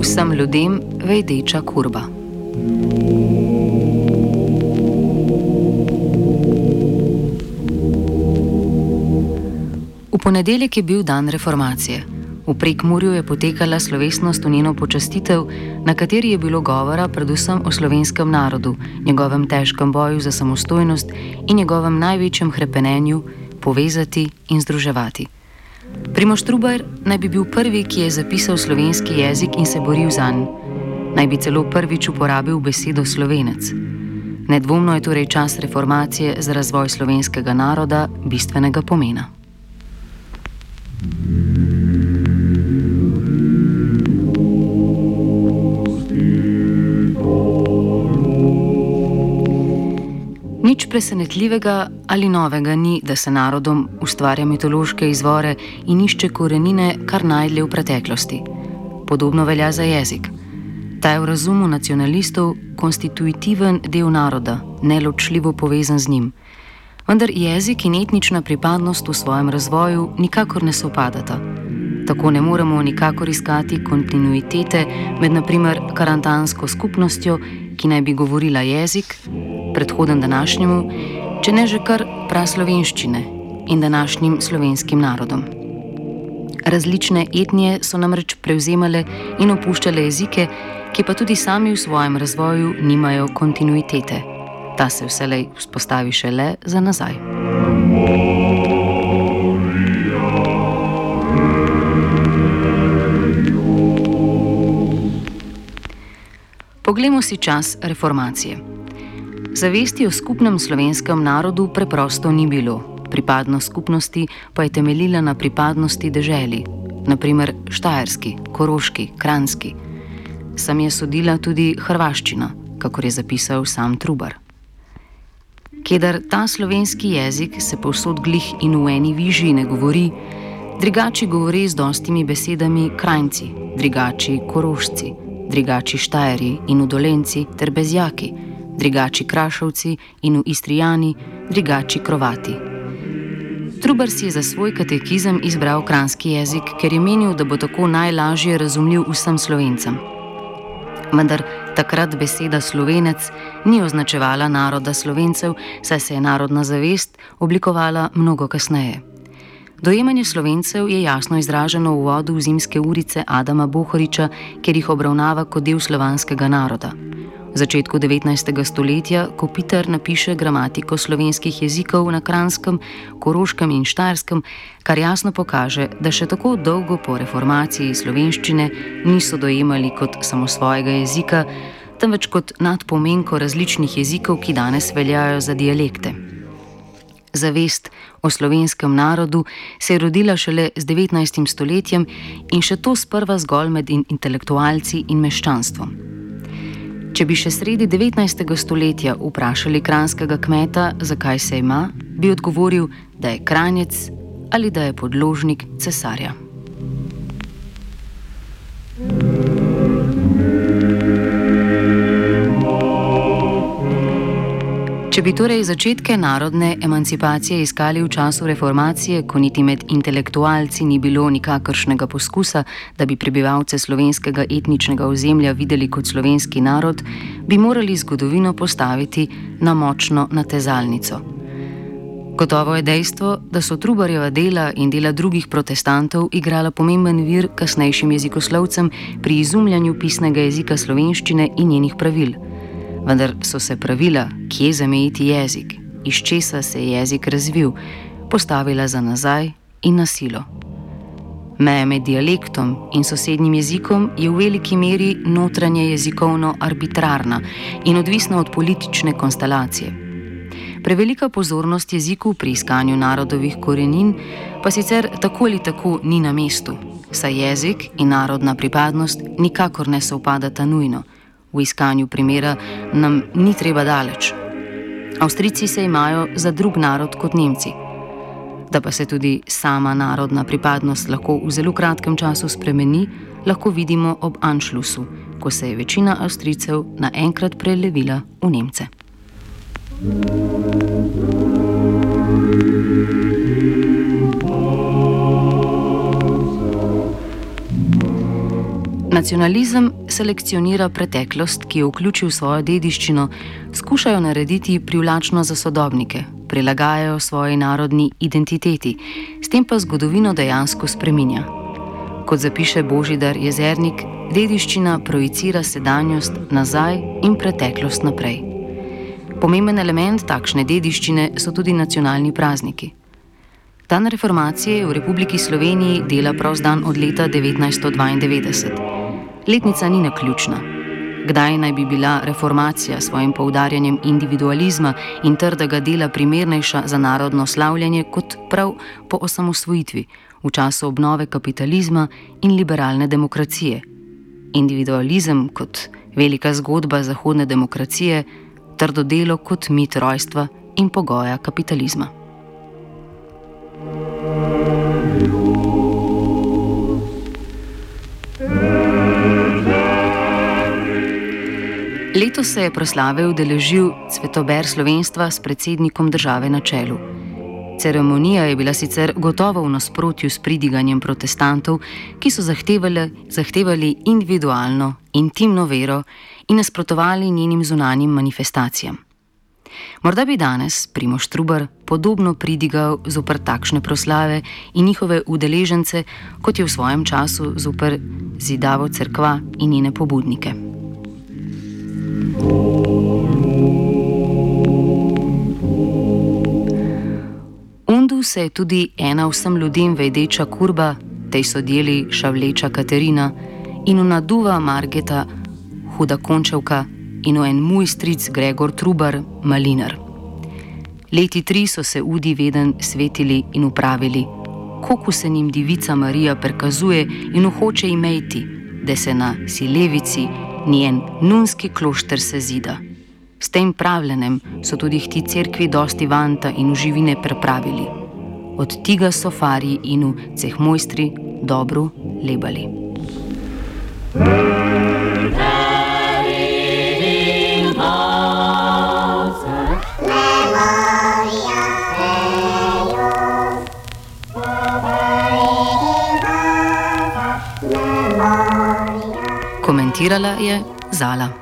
Vsem ljudem vejdeča kurba. V ponedeljek je bil dan reformacije. V Prekmurju je potekala slovesnost v njeno počastitev, na kateri je bilo govora predvsem o slovenskem narodu, njegovem težkem boju za samostojnost in njegovem največjem krepenenju povezati in združevati. Primoš Trubar naj bi bil prvi, ki je zapisal slovenski jezik in se boril za njega. Naj bi celo prvič uporabil besedo slovenec. Nedvomno je torej čas reformacije za razvoj slovenskega naroda bistvenega pomena. Nič presenetljivega ali novega ni, da se narodom ustvarja mitološke izvore in išče korenine, kar najdlje v preteklosti. Podobno velja za jezik. Ta je v razumu nacionalistov konstitutiven del naroda, neločljivo povezan z njim. Vendar jezik in etnična pripadnost v svojem razvoju nikakor ne sopadata. Tako ne moremo nikakor iskati kontinuitete med naprimer karantansko skupnostjo, ki naj bi govorila jezik, predhoden današnjemu, če ne že kar praslovenščine in današnjim slovenskim narodom. Različne etnije so namreč prevzemale in opuščale jezike, ki pa tudi sami v svojem razvoju nimajo kontinuitete. Ta se vselej vzpostavi šele za nazaj. Poglejmo si čas reformacije. Zavesti o skupnem slovenskem narodu preprosto ni bilo, pripadnost skupnosti pa je temeljila na pripadnosti deželi, naprimer Štajerski, Koroški, Kranski. Sam je sodila tudi hrvaščina, kako je zapisal sam Trubar. Kedar ta slovenski jezik se povsod glih in v eni viži ne govori, drugači govori z dostimi besedami krajci, drugači korošci, drugači štajeri in udolenci ter bezjaki, drugači krašovci in v istrijani, drugači krovati. Trubar si je za svoj katekizem izbral kranski jezik, ker je menil, da bo tako najlažje razumljiv vsem slovencem. Vendar takrat beseda slovenec ni označevala naroda slovencev, saj se je narodna zavest oblikovala mnogo kasneje. Dojemanje slovencev je jasno izraženo v vodu v zimske urice Adama Bohoriča, ker jih obravnava kot del slovanskega naroda. Začetku 19. stoletja, ko Peter napiše gramatiko slovenskih jezikov na kranskem, koroškem in štarskem, kar jasno pokaže, da še tako dolgo po reformaciji slovenščine niso dojemali kot samo svojega jezika, temveč kot nadpomenko različnih jezikov, ki danes veljajo za dialekte. Zavest o slovenskem narodu se je rodila šele z 19. stoletjem in še to sprva zgolj med intelektualci in meščanstvom. Če bi še sredi 19. stoletja vprašali kranskega kmeta, zakaj se ima, bi odgovoril, da je kranjec ali da je podložnik cesarja. Če bi torej začetke narodne emancipacije iskali v času reformacije, ko niti med intelektualci ni bilo nikakršnega poskusa, da bi prebivalce slovenskega etničnega ozemlja videli kot slovenski narod, bi morali zgodovino postaviti na močno natezalnico. Gotovo je dejstvo, da so Trubarjeva dela in dela drugih protestantov igrala pomemben vir kasnejšim jezikoslovcem pri izumljanju pisnega jezika slovenščine in njenih pravil vendar so se pravila, kje zamejiti jezik, iz česa se je jezik razvil, postavila za nazaj in na silo. Meja med dialektom in sosednjim jezikom je v veliki meri notranje jezikovno arbitrarna in odvisna od politične konstelacije. Prevelika pozornost jeziku pri iskanju narodovih korenin pa sicer tako ali tako ni na mestu. saj jezik in narodna pripadnost nikakor ne sovpadata nujno. V iskanju primera nam ni treba daleč. Avstrijci se imajo za drug narod kot Nemci. Da pa se tudi sama narodna pripadnost lahko v zelo kratkem času spremeni, lahko vidimo ob Anšlusu, ko se je večina Avstrijcev naenkrat prelevila v Nemce. Nacionalizem selekcionira preteklost, ki jo vključi v svojo dediščino, skušajo narediti privlačno za sodobnike, prilagajajo svoji narodni identiteti, s tem pa zgodovino dejansko spreminja. Kot zapiše Božidar Jezernik, dediščina projicira sedanjost nazaj in preteklost naprej. Pomemben element takšne dediščine so tudi nacionalni prazniki. Dan reformacije v Republiki Sloveniji dela prost dan od leta 1992. Letnica ni naključna. Kdaj naj bi bila reformacija s svojim poudarjanjem individualizma in trdega dela primernejša za narodno slavljanje kot prav po osamosvojitvi, v času obnove kapitalizma in liberalne demokracije? Individualizem kot velika zgodba zahodne demokracije trdo delo kot mit rojstva in pogoja kapitalizma. Letos se je proslave udeležil Cvetober slovenstva s predsednikom države na čelu. Ceremonija je bila sicer gotovo v nasprotju s pridiganjem protestantov, ki so zahtevali, zahtevali individualno, intimno vero in nasprotovali njenim zunanjim manifestacijam. Morda bi danes Primoš Trubar podobno pridigal zoper takšne proslave in njihove udeležence, kot je v svojem času zoper zidavo crkva in njene pobudnike. Se je tudi ena vsem ljudem vejdeča kurba, tej so deli šavleča Katerina in unaduva Margeta huda končevka in o en moj stric Gregor Trubar, malinar. Leti tri so se udi veden svetili in upravili, kako se jim divica Marija prikazuje in hoče imeti, da se na silevici njen nunski klošter se zida. S tem pravljenem so tudi ti cerkvi dosti vanta in uživine prepravili. Od tega so fari in v ceh mojstri dobro lebali. Komentirala je Zala.